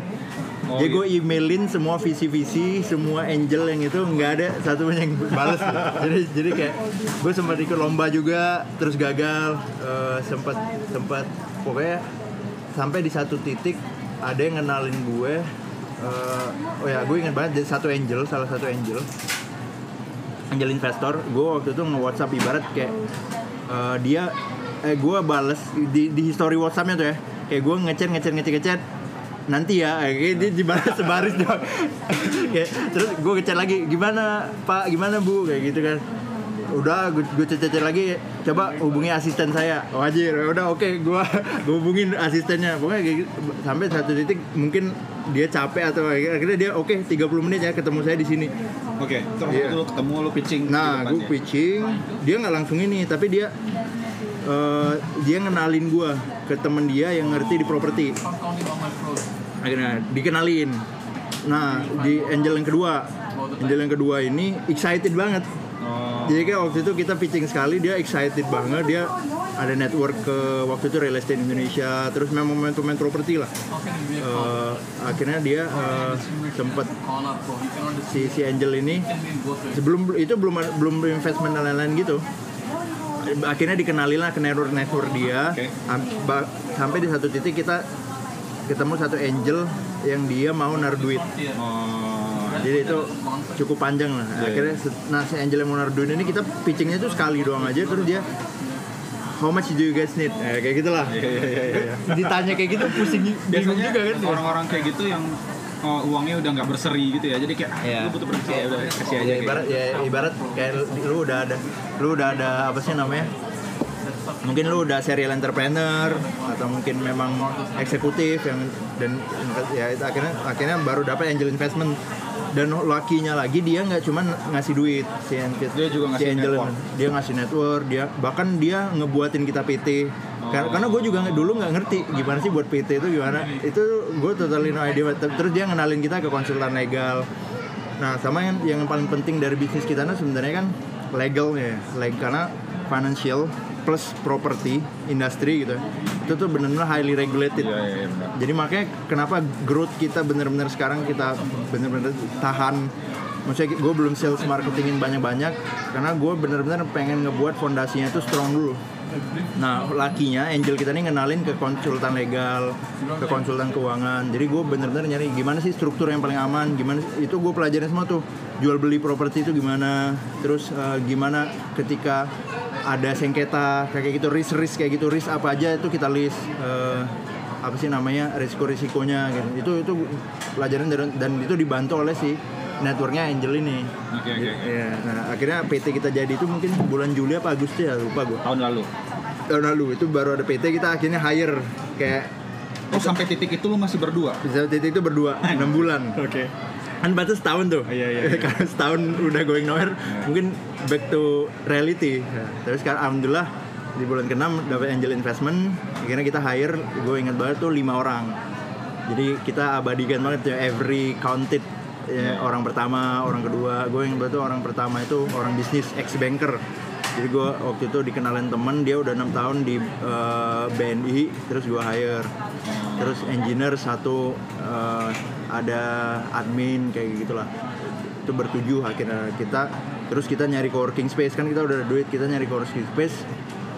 Oh, Jadi gitu. gue emailin semua visi-visi, semua angel yang itu nggak ada satu pun yang balas. jadi jadi kayak gue sempat ikut lomba juga, terus gagal, eh, sempat sempat pokoknya sampai di satu titik ada yang kenalin gue. eh, oh ya gue ingat banget satu angel, salah satu angel, angel investor. Gue waktu itu nge WhatsApp ibarat kayak eh, dia eh gue bales di di history WhatsAppnya tuh ya kayak gue ngechat ngechat ngechat ngechat nanti ya kayak dia dibalas sebaris doang kayak terus gue ngechat lagi gimana pak gimana bu kayak gitu kan udah gue chat lagi coba hubungi asisten saya wajir udah oke gue gue hubungin asistennya pokoknya gitu. sampai satu titik mungkin dia capek atau akhirnya dia oke 30 menit ya ketemu saya di sini Oke, terus Iya. waktu lo ketemu lo pitching Nah, gue pitching, dia nggak langsung ini, tapi dia eh, dia ngenalin gue ke temen dia yang ngerti di properti. Akhirnya dikenalin. Nah, di angel yang kedua, angel yang kedua ini excited banget. Jadi kayak waktu itu kita pitching sekali, dia excited banget, dia ada network ke waktu itu real estate Indonesia, terus memang momentum properti lah. Eh, akhirnya dia eh, sempet si si Angel ini sebelum itu belum belum investment dan lain-lain gitu. Akhirnya dikenalin lah ke network network dia, sampai di satu titik kita ketemu satu angel yang dia mau naruh duit. Oh, Jadi itu cukup panjang lah. Akhirnya se- nah si Angel yang mau naruh duit ini kita pitchingnya tuh sekali doang aja terus dia How much do you guys need? Eh, kayak gitulah. Ditanya kayak gitu pusing bingung biasanya juga kan. orang-orang kayak gitu yang oh, uangnya udah nggak berseri gitu ya. Jadi kayak Iya. lu butuh berapa? Ya udah kasih aja. Ya, ibarat ya ibarat kayak lu udah ada lu udah ada apa sih namanya? Mungkin lu udah serial entrepreneur atau mungkin memang eksekutif yang dan ya itu akhirnya akhirnya baru dapat angel investment dan lakinya lagi dia nggak cuman ngasih duit si Angel Dia juga si ngasih Angel network. dia ngasih network dia bahkan dia ngebuatin kita PT Kar- karena gue juga dulu nggak ngerti gimana sih buat PT itu gimana. Itu gue totally no idea terus dia ngenalin kita ke konsultan legal. Nah sama yang yang paling penting dari bisnis kita nah sebenarnya kan legalnya ya karena financial plus property industri gitu itu tuh benar-benar highly regulated. Iya, iya, benar. jadi makanya kenapa growth kita bener-bener sekarang kita bener-bener tahan. Maksudnya gue belum sales marketingin banyak-banyak Karena gue bener-bener pengen ngebuat fondasinya itu strong dulu. Nah lakinya Angel kita nih ngenalin ke konsultan legal Ke konsultan keuangan. Jadi gue bener-bener nyari gimana sih struktur yang paling aman Gimana Itu gue pelajarin semua tuh. Jual beli properti itu gimana Terus eh, gimana ketika ada sengketa kayak gitu risk-risk kayak gitu risk apa aja itu kita list eh, apa sih namanya risiko-risikonya gitu. Itu itu pelajaran dari, dan itu dibantu oleh si networknya Angel ini. Oke, oke, oke. Iya, nah akhirnya PT kita jadi itu mungkin bulan Juli apa Agustus ya lupa gue. Tahun lalu. Tahun lalu itu baru ada PT kita akhirnya hire kayak Oh sampai titik itu lu masih berdua? bisa PT itu berdua 6 bulan. Oke. Kan batas setahun tuh. Iya, iya, iya. Karena setahun udah going nowhere, mungkin back to reality. Nah, Terus sekarang alhamdulillah di bulan ke-6 dapat angel investment, akhirnya kita hire, gue ingat banget tuh lima orang. Jadi kita abadikan banget ya every counted ya, orang pertama, orang kedua. Gue yang tuh orang pertama itu orang bisnis ex banker. Jadi gue waktu itu dikenalin temen dia udah enam tahun di eh, BNI, terus gue hire. Terus engineer satu eh, ada admin kayak gitulah. Itu bertujuh akhirnya kita terus kita nyari coworking space kan kita udah ada duit kita nyari coworking space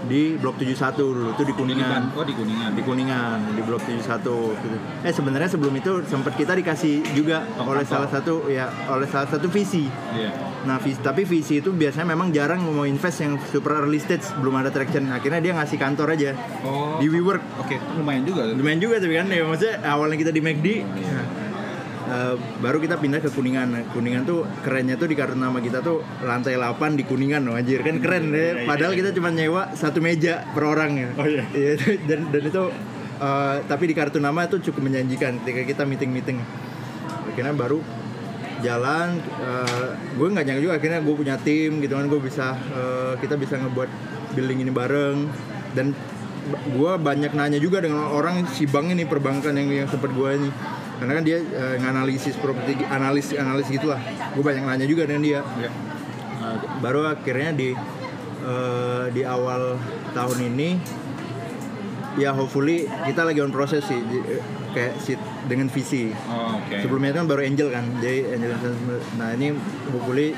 di blok 71 dulu itu di Kuningan Oh di Kuningan. di Kuningan di blok 71 gitu. Eh sebenarnya sebelum itu sempat kita dikasih juga oleh salah satu ya oleh salah satu visi. Iya. Nah, visi, tapi visi itu biasanya memang jarang mau invest yang super early stage belum ada traction. Akhirnya dia ngasih kantor aja Oh. di WeWork. Oke, lumayan juga. Lumayan juga tapi kan ya maksudnya awalnya kita di McD nah, eh, baru kita pindah ke Kuningan. Kuningan tuh kerennya tuh di kartu nama kita tuh lantai 8 di Kuningan loh anjir kan keren deh. Padahal kita cuma nyewa satu meja per orang ya. Oh, iya. dan dan itu eh, tapi di kartu nama itu cukup menjanjikan ketika kita meeting-meeting. Akhirnya baru jalan gue nggak nyangka juga akhirnya gue punya tim gitu kan gue bisa eh, kita bisa ngebuat building ini bareng dan gue banyak nanya juga dengan orang si bank ini perbankan yang yang sempat gue ini karena kan dia eh, nganalisis properti analis analis gitulah gue banyak nanya juga dengan dia Iya. Nah, baru akhirnya di eh, di awal tahun ini ya hopefully kita lagi on proses sih kayak si dengan visi Oh, oke. sebelumnya kan baru angel kan jadi angel nah ini hopefully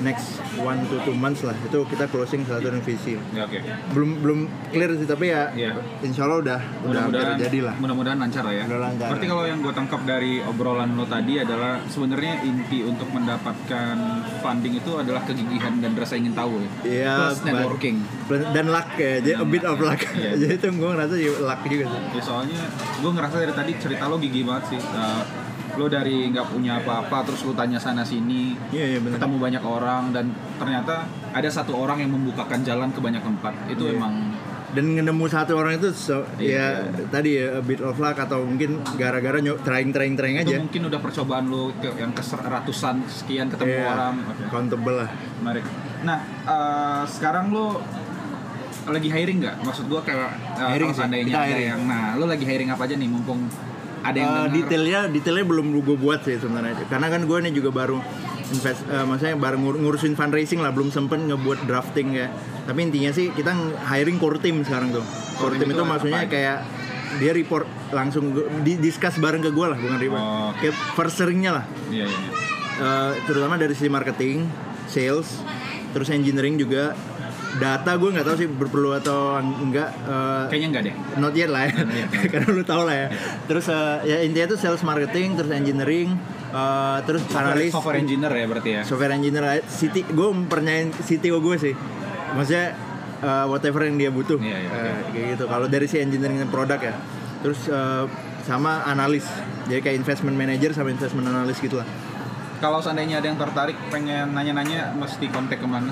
next one to two months lah itu kita closing satu dengan visi Ya, oke. belum belum clear sih tapi ya Iya. insya Allah udah udah hampir Mudah-mudahan jadi lah Mudah-mudahan lancar lah ya. Udah lancar. Berarti kalau yang gue tangkap dari obrolan lo tadi adalah sebenarnya inti untuk mendapatkan funding itu adalah kegigihan dan rasa ingin tahu ya. Iya, Plus but- networking. dan luck ya jadi a bit of luck Iya. jadi itu gue ngerasa ya luck juga sih Ya soalnya gue ngerasa dari tadi cerita lo gigi banget sih. Uh, lo dari nggak punya apa-apa terus lo tanya sana sini iya iya benar ketemu banyak orang dan ternyata ada satu orang yang membukakan jalan ke banyak tempat. Itu Iya. emang dan nemu satu orang itu so, Iya. ya tadi ya a bit of luck atau mungkin gara-gara nyok trying trying trying itu aja. mungkin udah percobaan lo ke, yang ke ratusan sekian ketemu Iya, orang. Countable lah. Menarik. Nah eh, sekarang lo lagi hiring nggak? Maksud gua kayak eh, Hiring kalau sih, seandainya ada hiring. yang nah lo lagi hiring apa aja nih mumpung ada yang denger. detailnya detailnya belum gue buat sih sebenarnya karena kan gue nih juga baru invest eh, maksudnya bareng ngur- ngurusin fundraising lah belum sempet ngebuat drafting ya tapi intinya sih kita hiring core team sekarang tuh core Core team itu itu maksudnya apa? kayak dia report langsung di discuss bareng ke gue lah bukan report Oh, oke. kayak first seringnya lah Iya, iya. Eh, terutama dari sisi marketing sales terus engineering juga data gue nggak tahu sih perlu atau enggak eh, Kayaknya enggak deh. not yet lah ya. Karena lu tau lah ya. Terus eh, ya intinya tuh sales marketing terus engineering eh, terus analis Software engineer ya berarti ya. software engineer city gue mempernyain CTO gue sih. Maksudnya eh, whatever yang dia butuh. Iya, iya, Eh, kayak gitu. Kalau dari si engineering dan produk ya. Terus eh, sama analis. Jadi kayak investment manager sama investment analis gitu lah Kalau seandainya ada yang tertarik pengen nanya-nanya mesti kontak ke mana?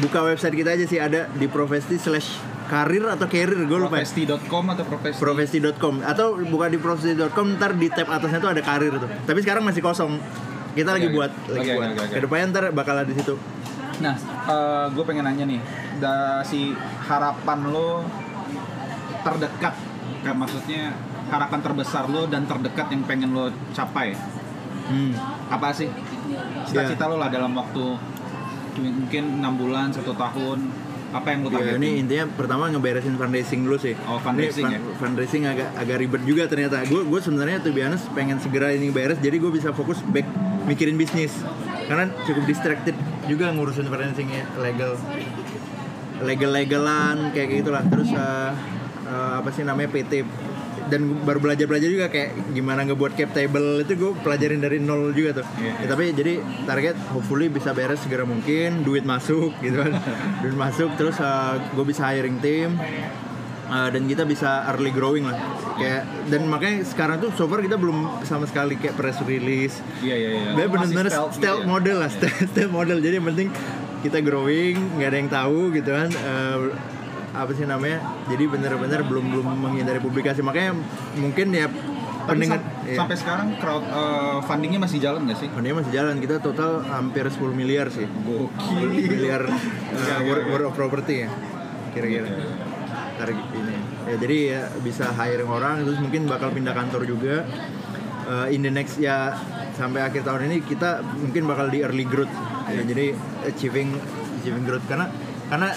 Buka website kita aja sih ada di profesi slash karir atau career gue lupa. Profesti.com atau profesi? profesi.com atau buka di profesi.com ntar di tab atasnya tuh ada karir tuh tapi sekarang masih kosong kita lagi Oke, buat lagi Oke, buat oke, oke. ke depannya ntar bakal ada di situ Nah, gue pengen nanya nih, da si harapan lo terdekat, kayak maksudnya harapan terbesar lo dan terdekat yang pengen lo capai, hmm. apa sih? Cita-cita lo lah dalam waktu mungkin enam bulan, satu tahun, apa yang lo Ya, targetin? ini intinya pertama ngeberesin fundraising dulu sih. Oh, fundraising Ini ya? Fundraising agak agak ribet juga ternyata. Gue gue sebenarnya tuh biasa pengen segera ini beres, jadi gue bisa fokus back mikirin bisnis. Karena cukup distracted juga ngurusin fundraising ya legal, legal legalan kayak gitulah. Terus eh, eh, apa sih namanya PT dan baru belajar belajar juga kayak gimana ngebuat cap table itu gue pelajarin dari nol juga tuh. Iya, Ya, tapi jadi target hopefully bisa beres segera mungkin, duit masuk gitu kan. duit masuk terus gue bisa hiring tim uh, dan kita bisa early growing lah. Kayak dan makanya sekarang tuh so far kita belum sama sekali kayak press release. Iya iya iya. Bener-bener stealth stealth, gitu ya? model lah, stealth, stealth model. Jadi yang penting kita growing, nggak ada yang tahu gitu kan. Uh, apa sih namanya? Jadi bener-bener belum belum menghindari publikasi. Makanya mungkin ya pendengar sam- iya. sampai sekarang crowd eh, fundingnya masih jalan nggak sih? Fundingnya masih jalan. Kita total hampir 10 miliar sih. Gokil. miliar uh, Oke, oke, worth oke. worth of property ya kira-kira target ini ya jadi ya bisa hiring orang terus mungkin bakal pindah kantor juga Uh, in the next ya sampai akhir tahun ini kita mungkin bakal di early growth ya, jadi achieving achieving growth karena karena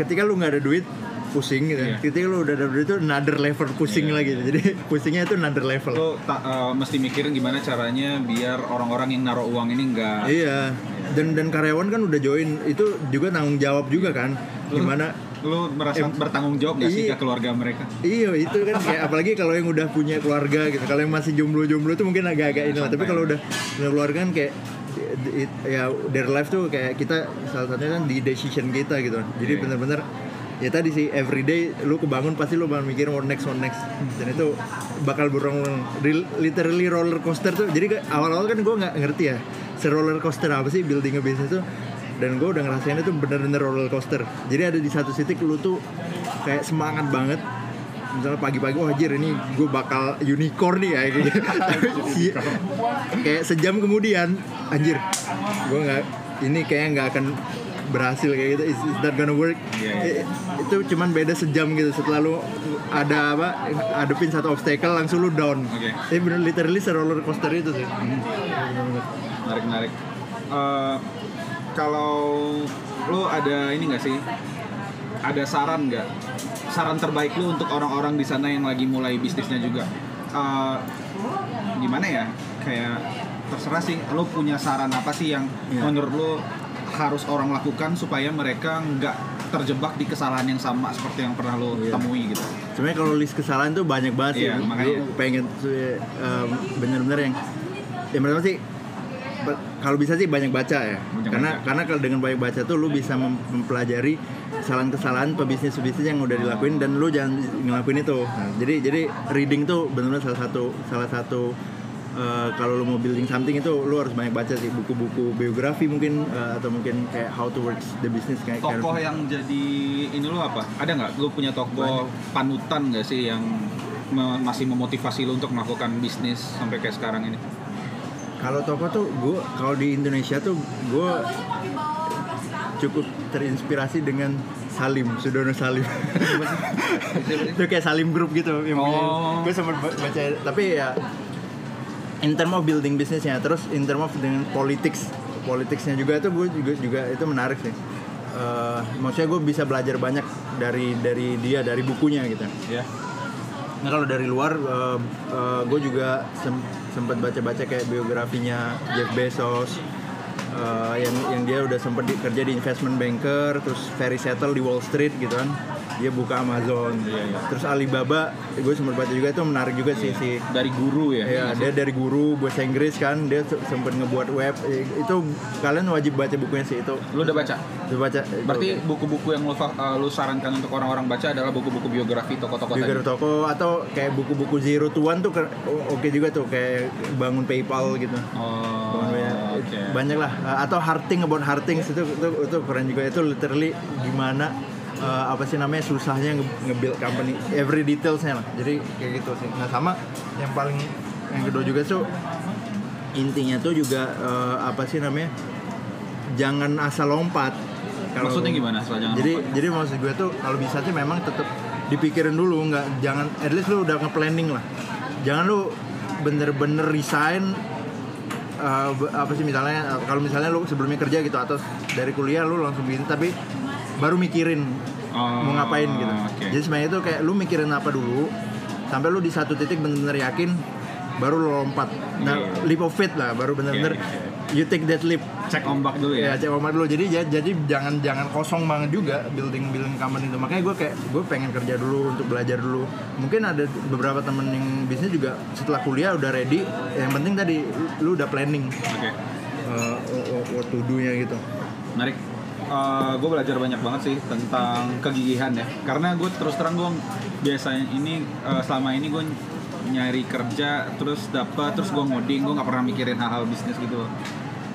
ketika lu nggak ada duit pusing gitu Iya. ketika lu udah ada duit itu another level pusing Iya. lagi jadi pusingnya itu another level Lo ta- eh, mesti mikirin gimana caranya biar orang-orang yang naruh uang ini nggak iya dan dan karyawan kan udah join itu juga tanggung jawab juga kan gimana lo merasa bertanggung jawab nggak sih Iya. ke keluarga mereka? Iya itu kan kayak apalagi kalau yang udah punya keluarga gitu. Kalau yang masih jomblo-jomblo itu mungkin agak-agak ini lah. Tapi kalau udah punya keluarga kan kayak it- ya their life tuh kayak kita salah satunya kan di decision kita gitu. Jadi Iya. bener-bener ya tadi sih everyday lu kebangun pasti lu bakal mikir what next what next. Dan itu bakal berulang literally roller coaster tuh. Jadi awal-awal kan gue nggak ngerti ya se roller coaster apa sih building a business tuh. Dan gue udah ngerasain itu bener-bener roller coaster. Jadi ada di satu titik lu tuh kayak semangat banget misalnya pagi-pagi wah anjir ini gue bakal unicorn nih kayak gitu kayak sejam kemudian anjir gue nggak ini kayaknya nggak akan berhasil kayak gitu it's, it's not gonna work Iya, iya. I- itu cuman beda sejam gitu setelah lu ada apa adepin satu obstacle langsung lu down Oke. Tapi bener literally roller coaster itu sih Menarik menarik. Eh, kalau lo ada ini nggak sih? Ada saran nggak? Saran terbaik lo untuk orang-orang di sana yang lagi mulai bisnisnya juga. Eh, gimana ya? Kayak terserah sih. Lo punya saran apa sih yang Iya. menurut lo harus orang lakukan supaya mereka nggak terjebak di kesalahan yang sama seperti yang pernah lo Iya. temui gitu. sebenarnya kalau list kesalahan tuh banyak banget sih Lu makanya. pengen um, bener-bener yang yang pertama sih kalau bisa sih banyak baca ya Banyak karena baca. karena kalau dengan banyak baca tuh lu bisa mem- mempelajari kesalahan-kesalahan pebisnis bisnis yang udah dilakuin dan lu jangan ngelakuin itu Nah, jadi jadi reading tuh benar-benar salah satu salah satu uh, kalau lu mau building something itu lu harus banyak baca sih buku-buku biografi mungkin uh, atau mungkin kayak how to works the business kayak kayak- Tokoh yang jadi ini lo apa? Ada nggak? Lo punya tokoh panutan nggak sih yang me- masih memotivasi lo untuk melakukan bisnis sampai kayak sekarang ini? Kalau toko tuh gue kalau di Indonesia tuh gue cukup terinspirasi dengan Salim, Sudono Salim. itu kayak Salim Group gitu. Yang Oh. Gue sempat ba- baca, tapi ya in term of building bisnisnya, terus in term of dengan politics politiknya juga itu gue juga juga itu menarik sih Eh, maksudnya gue bisa belajar banyak dari dari dia dari bukunya gitu Ya. Nah kalau dari luar, gue juga sem- sempat baca-baca kayak biografinya Jeff Bezos, eh, yang yang dia udah sempat kerja di investment banker, terus very settle di Wall Street gitu kan, dia buka Amazon, Iya, iya. terus Alibaba, gue sempat baca juga itu menarik juga sih si Dari guru ya. Ya, dia dari guru bahasa Inggris kan, dia se- sempat ngebuat web. Itu kalian wajib baca bukunya sih itu. Lu udah baca? Lu baca. itu. Berarti buku-buku yang lu, uh, lu sarankan untuk orang-orang baca adalah buku-buku biografi tokoh-tokoh Juga tadi. toko atau kayak buku-buku Zero to One tuh oke juga tuh kayak bangun PayPal gitu. Oh, Bangun ya, oke. Banyak lah. Atau hard thing about hard things itu, itu itu keren juga itu literally gimana uh, apa sih namanya susahnya nge- nge-build company every detailsnya lah. Jadi kayak gitu sih. Nah sama yang paling yang kedua juga tuh intinya tuh juga uh, apa sih namanya jangan asal lompat. Kalau- Maksudnya gimana? Soal jangan jadi lompat? jadi maksud gue tuh kalau bisa sih memang tetap dipikirin dulu nggak jangan at least lu udah nge-planning lah jangan lu bener-bener resign uh, apa sih misalnya kalau misalnya lu sebelumnya kerja gitu atau dari kuliah lu langsung begini tapi baru mikirin Oh, mau ngapain gitu oke. jadi sebenarnya itu kayak lu mikirin apa dulu sampai lu di satu titik bener-bener yakin baru lu lompat nah Iya. leap of faith lah baru bener-bener Iya, iya, you take that leap Cek ombak dulu ya. Ya, cek omat dulu. Jadi ja- jadi jangan jangan kosong banget juga building building company itu. Makanya gue kayak gue pengen kerja dulu untuk belajar dulu. Mungkin ada beberapa temen yang bisnis juga setelah kuliah udah ready. Yang penting tadi lu udah planning Oke. uh, what to do-nya gitu. Menarik. Gue belajar banyak banget sih tentang kegigihan ya. Karena gue terus terang gue biasanya ini eh, selama ini gue nyari kerja terus dapat terus gue ngoding gue nggak pernah mikirin hal-hal bisnis gitu.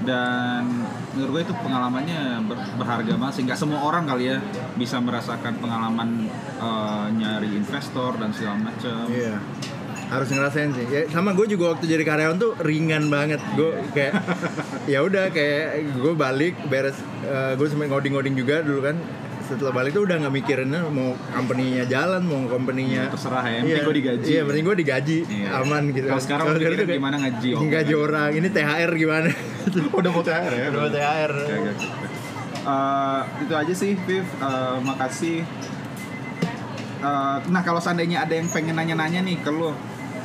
Dan menurut gue itu pengalamannya ber- berharga banget sih. Nggak semua orang kali ya bisa merasakan pengalaman eh, nyari investor dan segala macam. Iya. Harus ngerasain sih. Ya, sama gue juga waktu jadi karyawan tuh ringan banget. Gue kayak ya udah kayak gue balik beres gue sempat ngoding-ngoding juga dulu kan. Setelah balik tuh udah nggak mikirin eh, mau company-nya jalan, mau company-nya Terserah ya, penting gue digaji. Iya, penting gue digaji, Iya. aman gitu. Kalau sekarang dulu kayak, gimana ngaji orang. Gaji orang, ini THR gimana? Udah mau THR ya? Udah mau THR. Oke, oke, oke. Eh, itu aja sih, Viv. Eh, makasih. Eh, nah, kalau seandainya ada yang pengen nanya-nanya nih ke lu,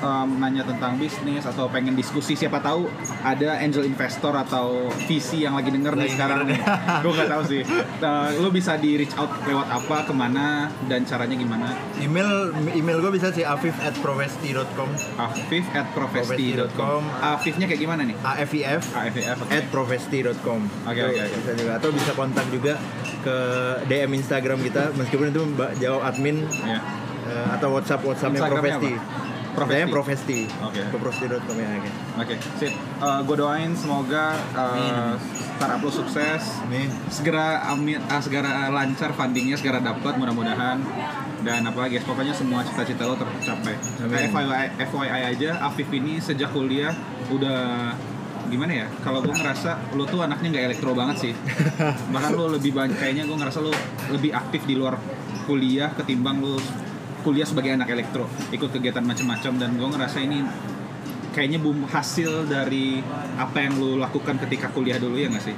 em, nanya tentang bisnis atau pengen diskusi, siapa tahu ada angel investor atau VC yang lagi denger nih sekarang nih. Gue nggak tahu sih. Eh, lu bisa di reach out lewat apa, ke mana, dan caranya gimana? Email email gue bisa sih afif at profesti.com Afif at Profesti.com. Afifnya kayak gimana nih? AFIF AFF. oke. at profesti.com Oke, Itu oke, oke. bisa juga atau bisa kontak juga ke DM Instagram kita meskipun itu jawab admin Ya. eh, atau WhatsApp WhatsAppnya Instagramnya Profesti apa? Profesti. Profesti. Oke. Ke profesti.com ya oke. Oke, sip. gue doain semoga uh, startup lo sukses. Amin. Segera amin, ah, segera lancar fundingnya, segera dapat mudah-mudahan. Dan apalagi guys, pokoknya semua cita-cita lo tercapai. Amin. Kayak FYI, FYI aja, Afif ini sejak kuliah udah gimana ya? Kalau gue ngerasa lo tuh anaknya nggak elektro banget sih. Bahkan lo lebih banyak kayaknya gue ngerasa lo lebih aktif di luar kuliah ketimbang lo kuliah sebagai anak elektro, ikut kegiatan macam-macam dan gue ngerasa ini kayaknya bum hasil dari apa yang lu lakukan ketika kuliah dulu ya nggak sih?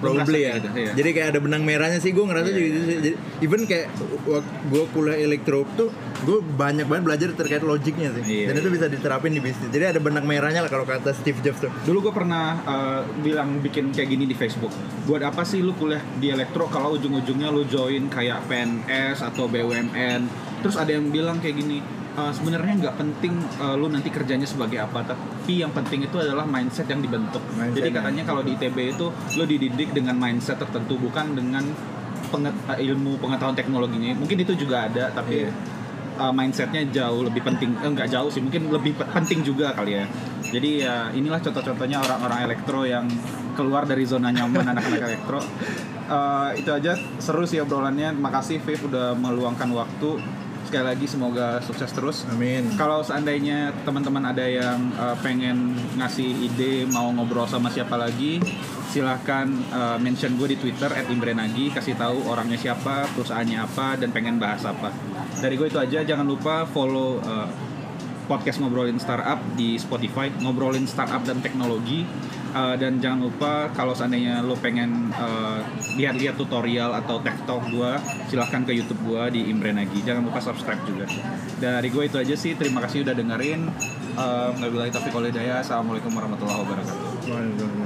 Probably ya. gitu, iya. Jadi kayak ada benang merahnya sih gue ngerasa Iya, juga gitu sih. Jadi even kayak waktu gue kuliah elektro tuh gue banyak banget belajar terkait logiknya sih. Iya, Dan itu bisa diterapin di bisnis. Jadi ada benang merahnya lah kalau kata Steve Jobs tuh. Dulu gue pernah uh, bilang bikin kayak gini di Facebook. Buat apa sih lu kuliah di elektro kalau ujung-ujungnya lu join kayak PNS atau BUMN? Terus ada yang bilang kayak gini. "Uh, sebenarnya nggak penting uh, lu nanti kerjanya sebagai apa tapi yang penting itu adalah mindset yang dibentuk. Mindset, jadi ya. katanya kalau di ITB itu lu dididik dengan mindset tertentu bukan dengan penget- uh, ilmu pengetahuan teknologinya. Mungkin itu juga ada tapi Iya. uh, mindsetnya jauh lebih penting eh, nggak jauh sih mungkin lebih pe- penting juga kali ya. Jadi ya inilah contoh-contohnya orang-orang elektro yang keluar dari zona nyaman anak-anak elektro. Uh, itu aja seru sih obrolannya. Makasih Viv udah meluangkan waktu sekali lagi semoga sukses terus. Amin. kalau seandainya teman-teman ada yang uh, pengen ngasih ide mau ngobrol sama siapa lagi silahkan uh, mention gue di Twitter @imbrenagi. Kasih tahu orangnya siapa perusahaannya apa dan pengen bahas apa. Dari gue itu aja. Jangan lupa follow uh, podcast ngobrolin startup di Spotify, ngobrolin startup dan teknologi. Uh, dan jangan lupa kalau seandainya lo pengen uh, lihat-lihat tutorial atau tech talk gue, silahkan ke YouTube gue di Imre Nagi. Jangan lupa subscribe juga. Dari gue itu aja sih. Terima kasih udah dengerin. Uh, Assalamualaikum warahmatullahi wabarakatuh.